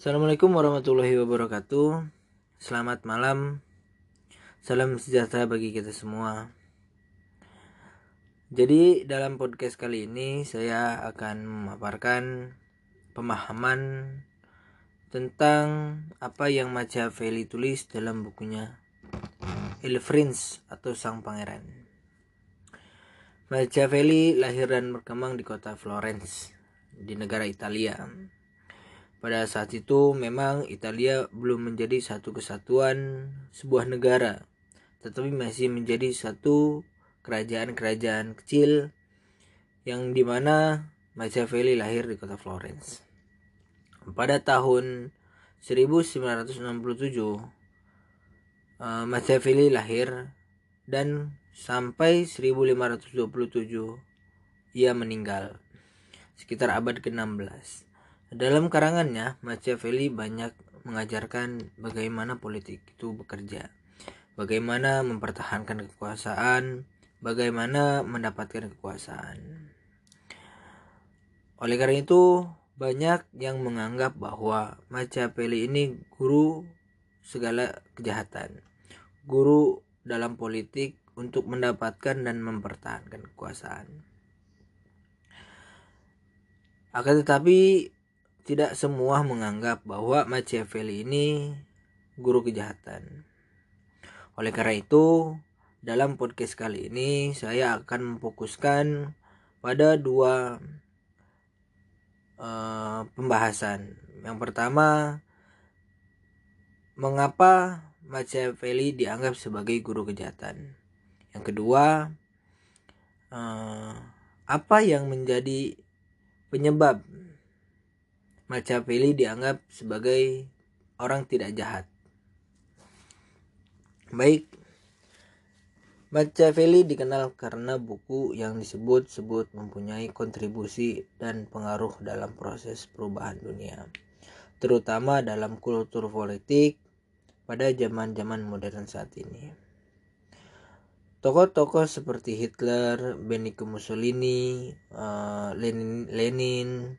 Assalamualaikum warahmatullahi wabarakatuh. Selamat malam. Salam sejahtera bagi kita semua. Jadi dalam podcast kali ini saya akan memaparkan pemahaman tentang apa yang Machiavelli tulis dalam bukunya Il Prince atau Sang Pangeran. Machiavelli lahir dan berkembang di kota Florence di negara Italia pada saat itu memang Italia belum menjadi satu kesatuan sebuah negara, tetapi masih menjadi satu kerajaan-kerajaan kecil yang di mana Machiavelli lahir di kota Florence. Pada tahun 1967, uh, Machiavelli lahir dan sampai 1527 ia meninggal sekitar abad ke-16. Dalam karangannya, Machiavelli banyak mengajarkan bagaimana politik itu bekerja, bagaimana mempertahankan kekuasaan, bagaimana mendapatkan kekuasaan. Oleh karena itu, banyak yang menganggap bahwa Machiavelli ini guru segala kejahatan, guru dalam politik untuk mendapatkan dan mempertahankan kekuasaan. Akan tetapi tidak semua menganggap bahwa Machiavelli ini guru kejahatan. Oleh karena itu, dalam podcast kali ini saya akan memfokuskan pada dua uh, pembahasan. Yang pertama, mengapa Machiavelli dianggap sebagai guru kejahatan. Yang kedua, uh, apa yang menjadi penyebab Machiavelli dianggap sebagai orang tidak jahat. Baik, Machiavelli dikenal karena buku yang disebut-sebut mempunyai kontribusi dan pengaruh dalam proses perubahan dunia, terutama dalam kultur politik pada zaman-zaman modern saat ini. Tokoh-tokoh seperti Hitler, Benito Mussolini, uh, Lenin, Lenin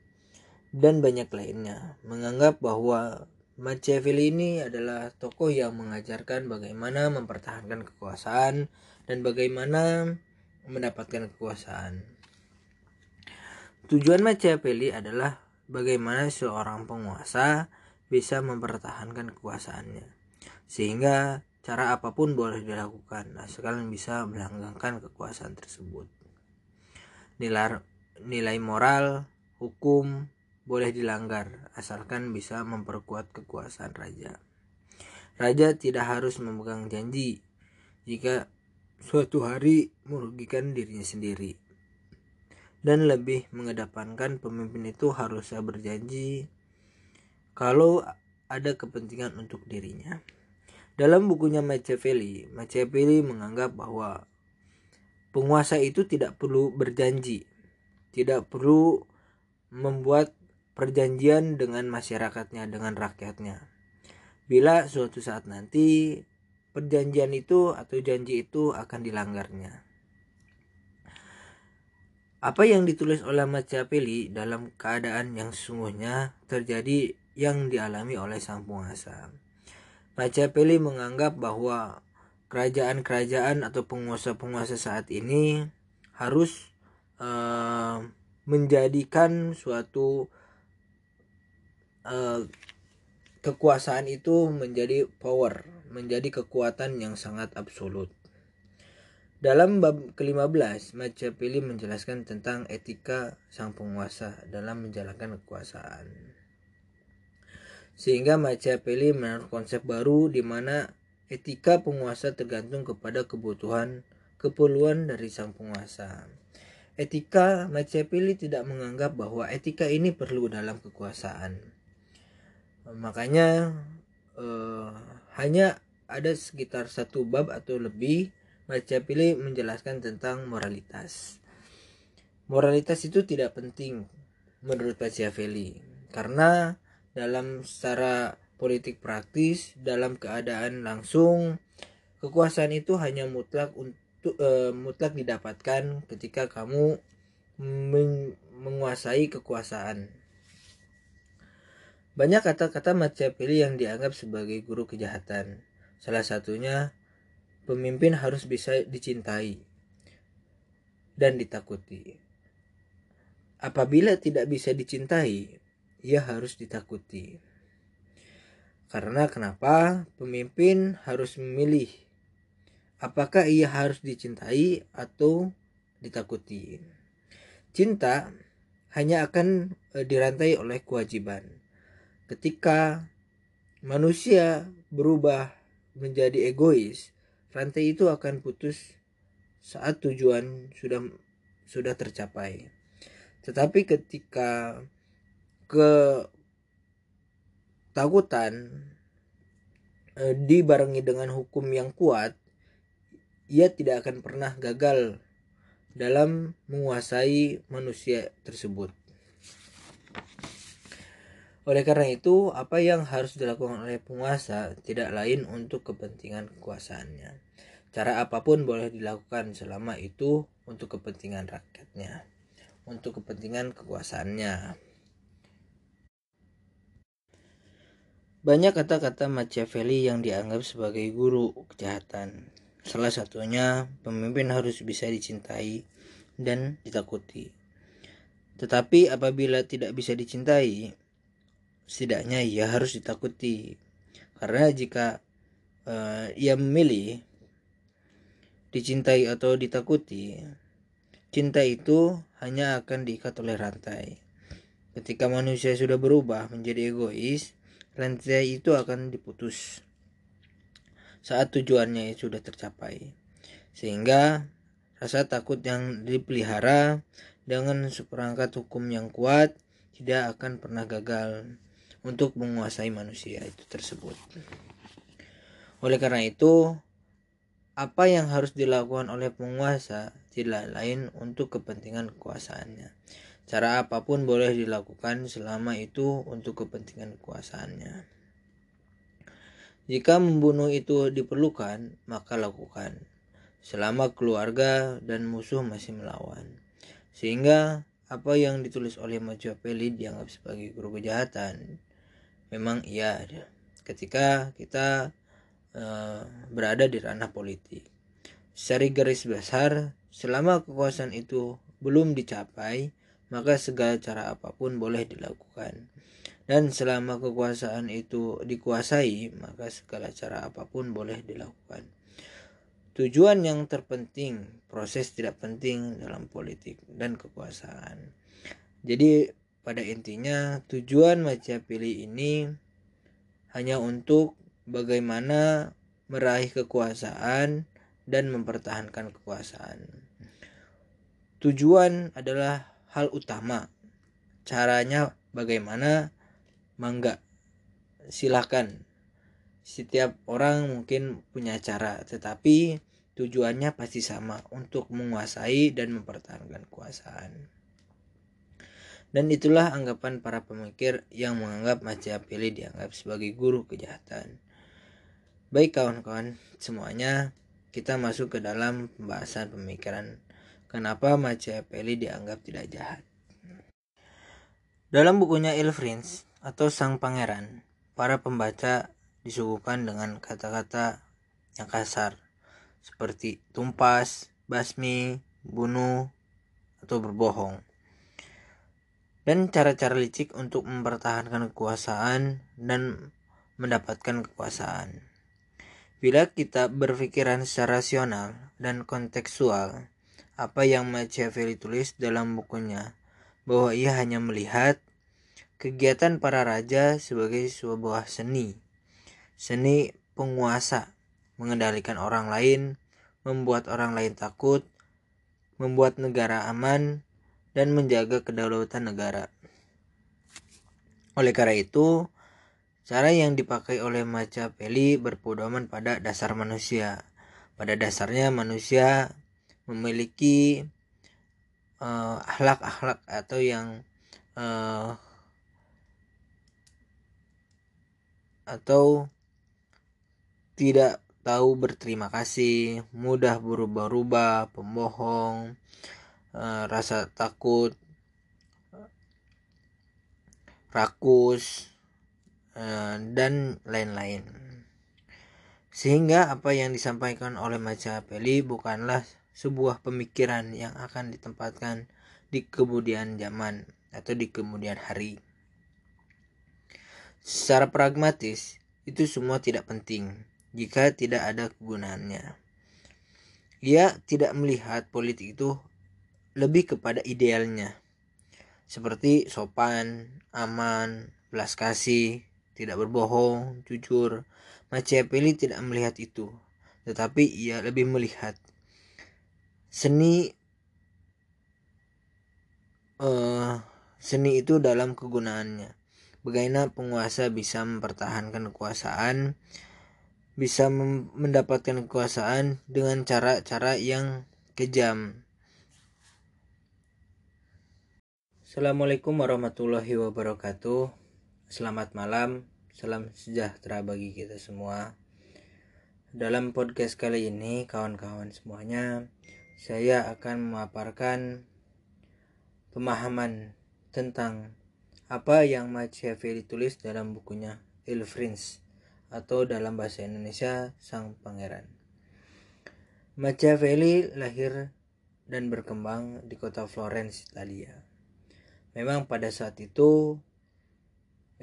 dan banyak lainnya menganggap bahwa Machiavelli ini adalah tokoh yang mengajarkan bagaimana mempertahankan kekuasaan dan bagaimana mendapatkan kekuasaan. Tujuan Machiavelli adalah bagaimana seorang penguasa bisa mempertahankan kekuasaannya. Sehingga cara apa pun boleh dilakukan asalkan bisa melanggengkan kekuasaan tersebut. Nilai nilai moral, hukum, boleh dilanggar asalkan bisa memperkuat kekuasaan raja. Raja tidak harus memegang janji jika suatu hari merugikan dirinya sendiri. Dan lebih mengedepankan pemimpin itu harusnya berjanji kalau ada kepentingan untuk dirinya. Dalam bukunya Machiavelli, Machiavelli menganggap bahwa penguasa itu tidak perlu berjanji, tidak perlu membuat perjanjian dengan masyarakatnya, dengan rakyatnya. Bila suatu saat nanti perjanjian itu atau janji itu akan dilanggarnya. Apa yang ditulis oleh Machiavelli dalam keadaan yang sesungguhnya terjadi yang dialami oleh sang penguasa. Machiavelli menganggap bahwa kerajaan-kerajaan atau penguasa-penguasa saat ini harus uh, menjadikan suatu uh, kekuasaan itu menjadi power, menjadi kekuatan yang sangat absolut. Dalam bab ke-15, Machiavelli menjelaskan tentang etika sang penguasa dalam menjalankan kekuasaan. Sehingga Machiavelli menaruh konsep baru di mana etika penguasa tergantung kepada kebutuhan keperluan dari sang penguasa. Etika Machiavelli tidak menganggap bahwa etika ini perlu dalam kekuasaan makanya uh, hanya ada sekitar satu bab atau lebih Machiavelli menjelaskan tentang moralitas. Moralitas itu tidak penting menurut Machiavelli karena dalam secara politik praktis dalam keadaan langsung kekuasaan itu hanya mutlak untuk uh, mutlak didapatkan ketika kamu menguasai kekuasaan Banyak kata-kata Machiavelli yang dianggap sebagai guru kejahatan. Salah satunya, pemimpin harus bisa dicintai dan ditakuti. Apabila tidak bisa dicintai, ia harus ditakuti. Karena kenapa? Pemimpin harus memilih apakah ia harus dicintai atau ditakuti. Cinta hanya akan e, dirantai oleh kewajiban. Ketika manusia berubah menjadi egois, rantai itu akan putus saat tujuan sudah sudah tercapai. Tetapi ketika ketakutan e, dibarengi dengan hukum yang kuat, ia tidak akan pernah gagal dalam menguasai manusia tersebut. Oleh karena itu, apa yang harus dilakukan oleh penguasa tidak lain untuk kepentingan kekuasaannya. Cara apa pun boleh dilakukan selama itu untuk kepentingan rakyatnya, untuk kepentingan kekuasaannya. Banyak kata-kata Machiavelli yang dianggap sebagai guru kejahatan. Salah satunya, pemimpin harus bisa dicintai dan ditakuti. Tetapi apabila tidak bisa dicintai, setidaknya ia harus ditakuti. Karena jika uh, ia memilih dicintai atau ditakuti, cinta itu hanya akan diikat oleh rantai. Ketika manusia sudah berubah menjadi egois, rantai itu akan diputus saat tujuannya sudah tercapai. Sehingga rasa takut yang dipelihara dengan seperangkat hukum yang kuat tidak akan pernah gagal untuk menguasai manusia itu tersebut. Oleh karena itu, apa yang harus dilakukan oleh penguasa tidak lain untuk kepentingan kekuasaannya. Cara apa pun boleh dilakukan selama itu untuk kepentingan kekuasaannya. Jika membunuh itu diperlukan, maka lakukan. Selama keluarga dan musuh masih melawan. Sehingga apa yang ditulis oleh Machiavelli dianggap sebagai guru kejahatan. Memang iya ada. Ketika kita uh, berada di ranah politik. Secara garis besar, selama kekuasaan itu belum dicapai, maka segala cara apa pun boleh dilakukan. Dan selama kekuasaan itu dikuasai, maka segala cara apa pun boleh dilakukan. Tujuan yang terpenting, proses tidak penting dalam politik dan kekuasaan. Jadi pada intinya tujuan Machiavelli ini hanya untuk bagaimana meraih kekuasaan dan mempertahankan kekuasaan. Tujuan adalah hal utama. Caranya bagaimana? Mangga. Silahkan. Setiap orang mungkin punya cara, tetapi tujuannya pasti sama untuk menguasai dan mempertahankan kekuasaan. Dan itulah anggapan para pemikir yang menganggap Machiavelli dianggap sebagai guru kejahatan. Baik kawan-kawan, semuanya kita masuk ke dalam pembahasan pemikiran Kenapa Machiavelli dianggap tidak jahat? Dalam bukunya Il Prince atau Sang Pangeran, para pembaca disuguhkan dengan kata-kata yang kasar seperti tumpas, basmi, bunuh, atau berbohong. Dan cara-cara licik untuk mempertahankan kekuasaan dan mendapatkan kekuasaan. Bila kita berpikiran secara rasional dan kontekstual, apa yang Machiavelli tulis dalam bukunya bahwa ia hanya melihat kegiatan para raja sebagai sebuah seni seni penguasa mengendalikan orang lain membuat orang lain takut membuat negara aman dan menjaga kedaulatan negara. Oleh karena itu cara yang dipakai oleh Machiavelli berpedoman pada dasar manusia. Pada dasarnya manusia memiliki uh, akhlak-akhlak atau yang uh, atau tidak tahu berterima kasih, mudah berubah-ubah, pembohong, uh, rasa takut, rakus, uh, dan lain-lain. Sehingga apa yang disampaikan oleh Machiavelli bukanlah sebuah pemikiran yang akan ditempatkan di kemudian zaman atau di kemudian hari. Secara pragmatis, itu semua tidak penting jika tidak ada kegunaannya. Ia tidak melihat politik itu lebih kepada idealnya, seperti sopan, aman, belas kasih, tidak berbohong, jujur. Machiavelli tidak melihat itu, tetapi ia lebih melihat seni uh, seni itu dalam kegunaannya. Bagaimana penguasa bisa mempertahankan kekuasaan bisa mendapatkan kekuasaan dengan cara-cara yang kejam. Assalamualaikum warahmatullahi wabarakatuh. Selamat malam, salam sejahtera bagi kita semua. Dalam podcast kali ini, kawan-kawan semuanya, saya akan memaparkan pemahaman tentang apa yang Machiavelli tulis dalam bukunya Il Prince atau dalam bahasa Indonesia Sang Pangeran. Machiavelli lahir dan berkembang di kota Florence, Italia. Memang pada saat itu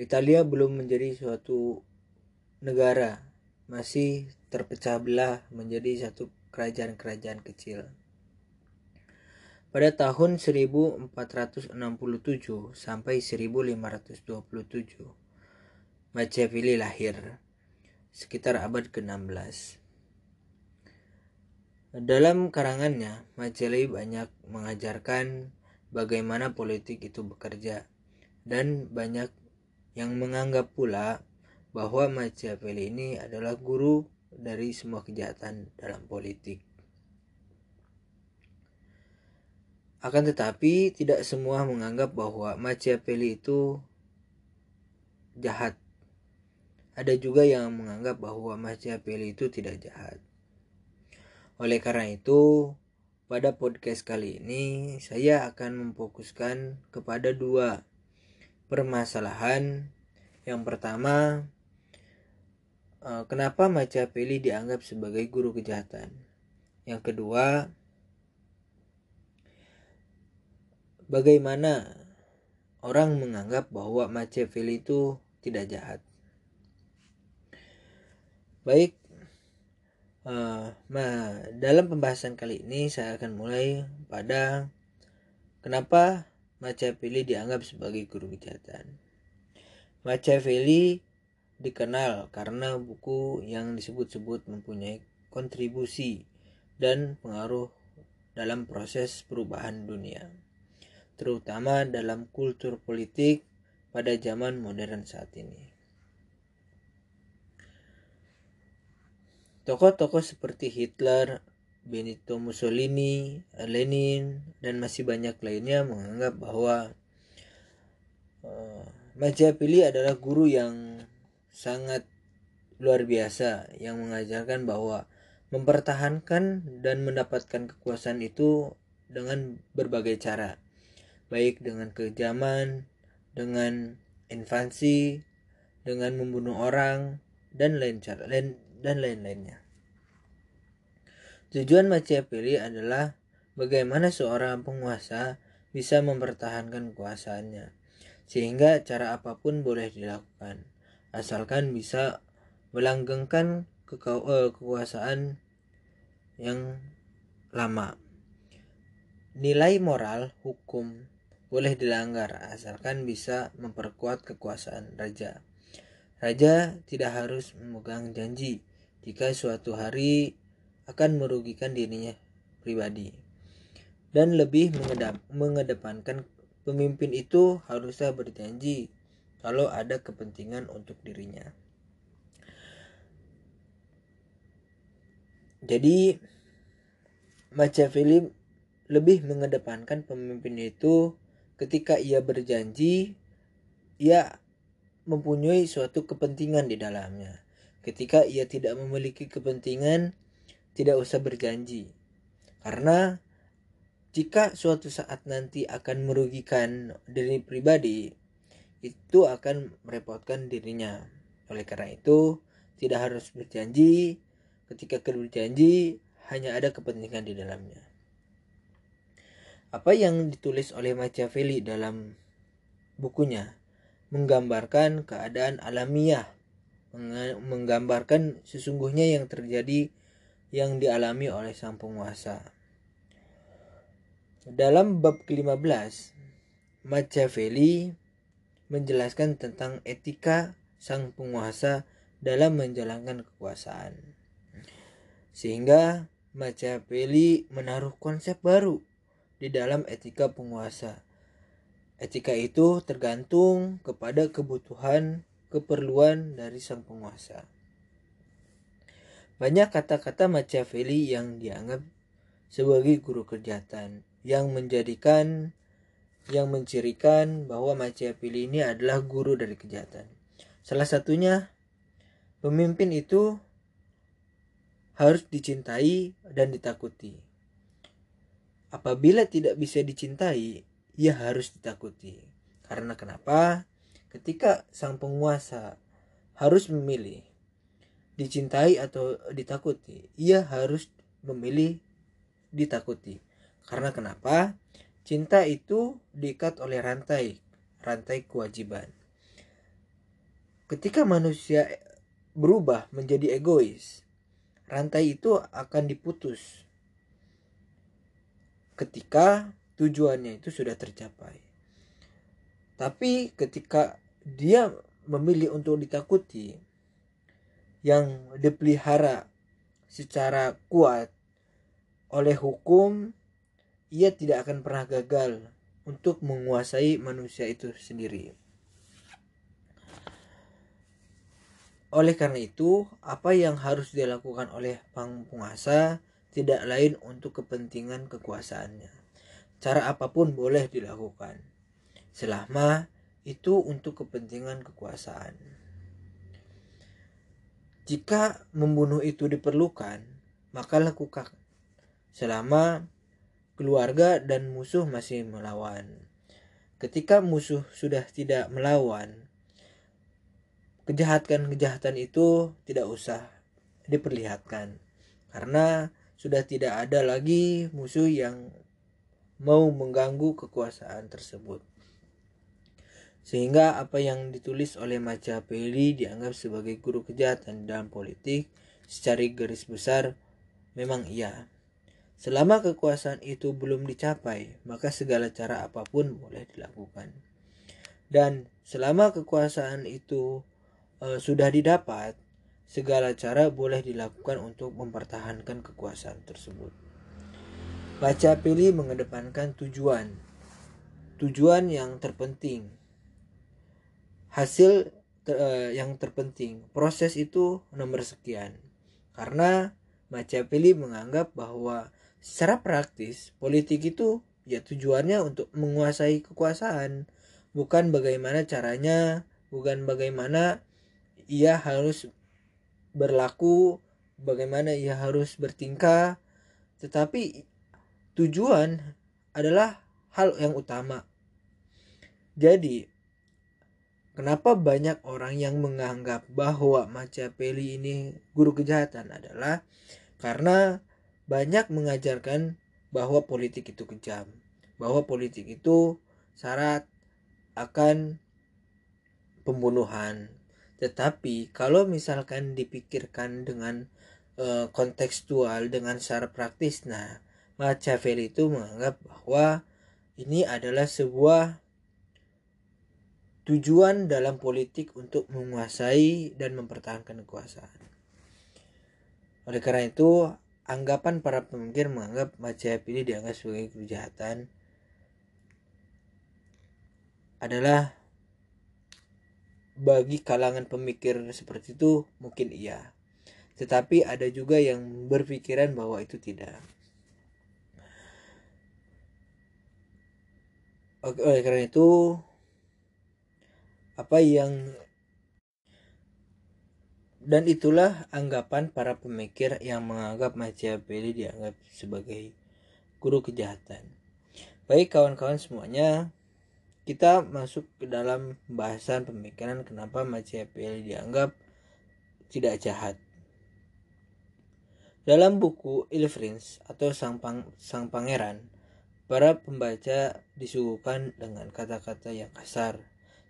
Italia belum menjadi suatu negara, masih terpecah belah menjadi satu kerajaan-kerajaan kecil. Pada tahun 1467 sampai 1527, Machiavelli lahir sekitar abad ke-16. Dalam karangannya, Machiavelli banyak mengajarkan bagaimana politik itu bekerja dan banyak yang menganggap pula bahwa Machiavelli ini adalah guru dari semua kejahatan dalam politik. Akan tetapi, tidak semua menganggap bahwa Machiavelli itu jahat ada juga yang menganggap bahwa Machiavelli itu tidak jahat. Oleh karena itu, pada podcast kali ini saya akan memfokuskan kepada dua permasalahan. Yang pertama, eh, kenapa Machiavelli dianggap sebagai guru kejahatan? Yang kedua, bagaimana orang menganggap bahwa Machiavelli itu tidak jahat? Baik, uh, nah dalam pembahasan kali ini saya akan mulai pada kenapa Machiavelli dianggap sebagai guru kejahatan. Machiavelli dikenal karena buku yang disebut-sebut mempunyai kontribusi dan pengaruh dalam proses perubahan dunia, terutama dalam kultur politik pada zaman modern saat ini. Tokoh-tokoh seperti Hitler, Benito Mussolini, Lenin, dan masih banyak lainnya menganggap bahwa uh, Machiavelli adalah guru yang sangat luar biasa yang mengajarkan bahwa mempertahankan dan mendapatkan kekuasaan itu dengan berbagai cara, baik dengan kejaman, dengan invasi, dengan membunuh orang, dan lain cara lain dan lain-lainnya. Tujuan Machiavelli adalah bagaimana seorang penguasa bisa mempertahankan kekuasaannya, sehingga cara apa pun boleh dilakukan, asalkan bisa melanggengkan eh, kekuasaan yang lama. Nilai moral hukum boleh dilanggar asalkan bisa memperkuat kekuasaan raja. Raja tidak harus memegang janji jika suatu hari akan merugikan dirinya pribadi. Dan lebih mengedap, mengedepankan pemimpin itu harusnya berjanji kalau ada kepentingan untuk dirinya. Jadi Machiavelli lebih mengedepankan pemimpin itu ketika ia berjanji ia mempunyai suatu kepentingan di dalamnya. Ketika ia tidak memiliki kepentingan, tidak usah berjanji. Karena jika suatu saat nanti akan merugikan diri pribadi, itu akan merepotkan dirinya. Oleh karena itu, tidak harus berjanji. Ketika berjanji, hanya ada kepentingan di dalamnya. Apa yang ditulis oleh Machiavelli dalam bukunya menggambarkan keadaan alamiah, menggambarkan sesungguhnya yang terjadi yang dialami oleh sang penguasa. Dalam bab ke-15, Machiavelli menjelaskan tentang etika sang penguasa dalam menjalankan kekuasaan. Sehingga Machiavelli menaruh konsep baru di dalam etika penguasa. Etika itu tergantung kepada kebutuhan, keperluan dari sang penguasa. Banyak kata-kata Machiavelli yang dianggap sebagai guru kejahatan yang menjadikan yang mencirikan bahwa Machiavelli ini adalah guru dari kejahatan. Salah satunya pemimpin itu harus dicintai dan ditakuti. Apabila tidak bisa dicintai, ia harus ditakuti. Karena kenapa? Ketika sang penguasa harus memilih dicintai atau ditakuti, ia harus memilih ditakuti. Karena kenapa? Cinta itu diikat oleh rantai, rantai kewajiban. Ketika manusia berubah menjadi egois, rantai itu akan diputus ketika tujuannya itu sudah tercapai. Tapi ketika dia memilih untuk ditakuti yang dipelihara secara kuat oleh hukum, ia tidak akan pernah gagal untuk menguasai manusia itu sendiri. Oleh karena itu, apa yang harus dilakukan oleh penguasa tidak lain untuk kepentingan kekuasaannya. Cara apa pun boleh dilakukan, selama itu untuk kepentingan kekuasaan. Jika membunuh itu diperlukan, maka lakukan. Selama keluarga dan musuh masih melawan. Ketika musuh sudah tidak melawan, kejahatan-kejahatan itu tidak usah diperlihatkan. Karena sudah tidak ada lagi musuh yang mau mengganggu kekuasaan tersebut. Sehingga apa yang ditulis oleh Machiavelli dianggap sebagai guru kejahatan dalam politik secara garis besar memang iya. Selama kekuasaan itu belum dicapai, maka segala cara apa pun boleh dilakukan. Dan selama kekuasaan itu e, sudah didapat, segala cara boleh dilakukan untuk mempertahankan kekuasaan tersebut. Baca pilih mengedepankan tujuan, tujuan yang terpenting, hasil ter, uh, yang terpenting, proses itu nomor sekian. Karena pilih menganggap bahwa secara praktis politik itu ya tujuannya untuk menguasai kekuasaan, bukan bagaimana caranya, bukan bagaimana ia harus berlaku, bagaimana ia harus bertingkah, tetapi tujuan adalah hal yang utama. Jadi, kenapa banyak orang yang menganggap bahwa Machiavelli ini guru kejahatan? Adalah karena banyak mengajarkan bahwa politik itu kejam, bahwa politik itu syarat akan pembunuhan, tetapi kalau misalkan dipikirkan dengan e, kontekstual dengan secara praktis, nah Machiavelli itu menganggap bahwa ini adalah sebuah tujuan dalam politik untuk menguasai dan mempertahankan kekuasaan. Oleh karena itu, anggapan para pemikir menganggap Machiavelli dianggap sebagai kejahatan adalah bagi kalangan pemikir seperti itu mungkin iya. Tetapi ada juga yang berpikiran bahwa itu tidak. Oleh karena itu apa yang dan itulah anggapan para pemikir yang menganggap Machiavelli dianggap sebagai guru kejahatan. Baik kawan-kawan semuanya, kita masuk ke dalam pembahasan pemikiran kenapa Machiavelli dianggap tidak jahat. Dalam buku Il Prince atau Sang, Pang, Sang Pangeran, para pembaca disuguhkan dengan kata-kata yang kasar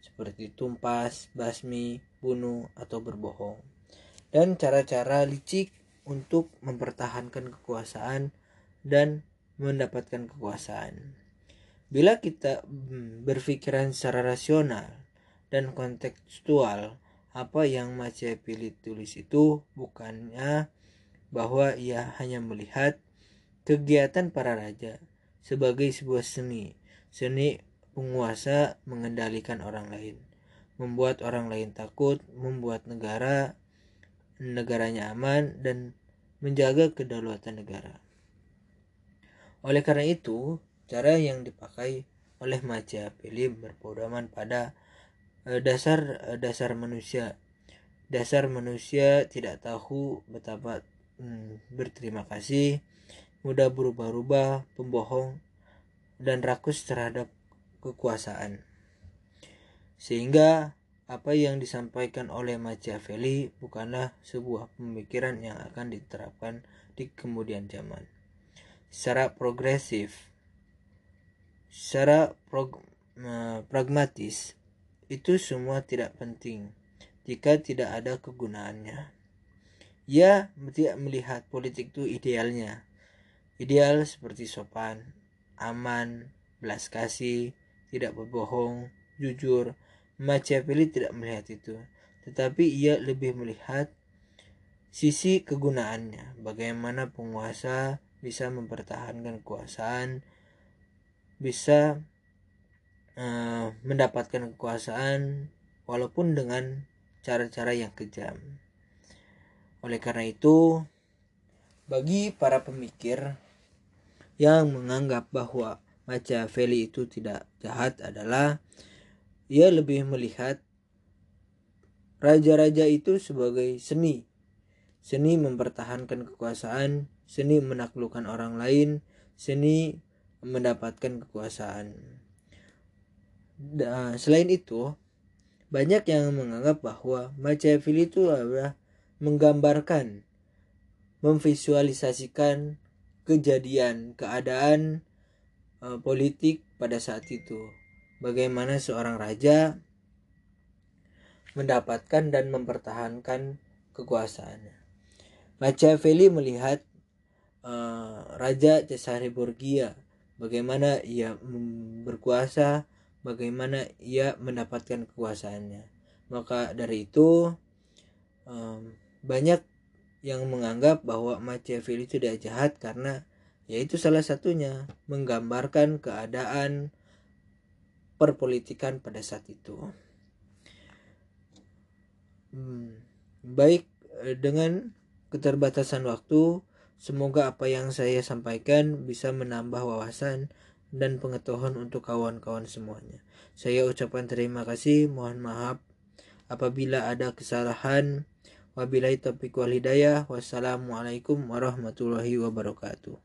seperti tumpas, basmi, bunuh, atau berbohong. Dan cara-cara licik untuk mempertahankan kekuasaan dan mendapatkan kekuasaan. Bila kita hmm, berpikiran secara rasional dan kontekstual, apa yang Machiavelli tulis itu bukannya bahwa ia hanya melihat kegiatan para raja sebagai sebuah seni, seni penguasa mengendalikan orang lain, membuat orang lain takut, membuat negara negaranya aman dan menjaga kedaulatan negara. Oleh karena itu, Cara yang dipakai oleh Machiavelli berpedoman pada eh, dasar eh, dasar manusia. Dasar manusia tidak tahu betapa hmm, berterima kasih, mudah berubah-ubah, pembohong, dan rakus terhadap kekuasaan. Sehingga apa yang disampaikan oleh Machiavelli bukanlah sebuah pemikiran yang akan diterapkan di kemudian zaman. Secara progresif, secara prog pragmatis itu semua tidak penting jika tidak ada kegunaannya. Ia tidak melihat politik itu idealnya. Ideal seperti sopan, aman, belas kasih, tidak berbohong, jujur. Machiavelli tidak melihat itu, tetapi ia lebih melihat sisi kegunaannya, bagaimana penguasa bisa mempertahankan kekuasaan bisa uh, mendapatkan kekuasaan walaupun dengan cara-cara yang kejam. Oleh karena itu, bagi para pemikir yang menganggap bahwa Machiavelli itu tidak jahat adalah ia lebih melihat raja-raja itu sebagai seni. Seni mempertahankan kekuasaan, seni menaklukkan orang lain, seni mendapatkan kekuasaan. Da, selain itu, banyak yang menganggap bahwa Machiavelli itu adalah menggambarkan, memvisualisasikan kejadian, keadaan uh, politik pada saat itu. Bagaimana seorang raja mendapatkan dan mempertahankan kekuasaannya. Machiavelli melihat uh, Raja Cesare Borgia bagaimana ia berkuasa, bagaimana ia mendapatkan kekuasaannya. Maka dari itu um, banyak yang menganggap bahwa Machiavelli tidak jahat karena yaitu salah satunya menggambarkan keadaan perpolitikan pada saat itu. Hmm, baik eh, dengan keterbatasan waktu Semoga apa yang saya sampaikan bisa menambah wawasan dan pengetahuan untuk kawan-kawan semuanya. Saya ucapkan terima kasih, mohon maaf apabila ada kesalahan. Wabillahi taufiq wal hidayah. Wassalamualaikum warahmatullahi wabarakatuh.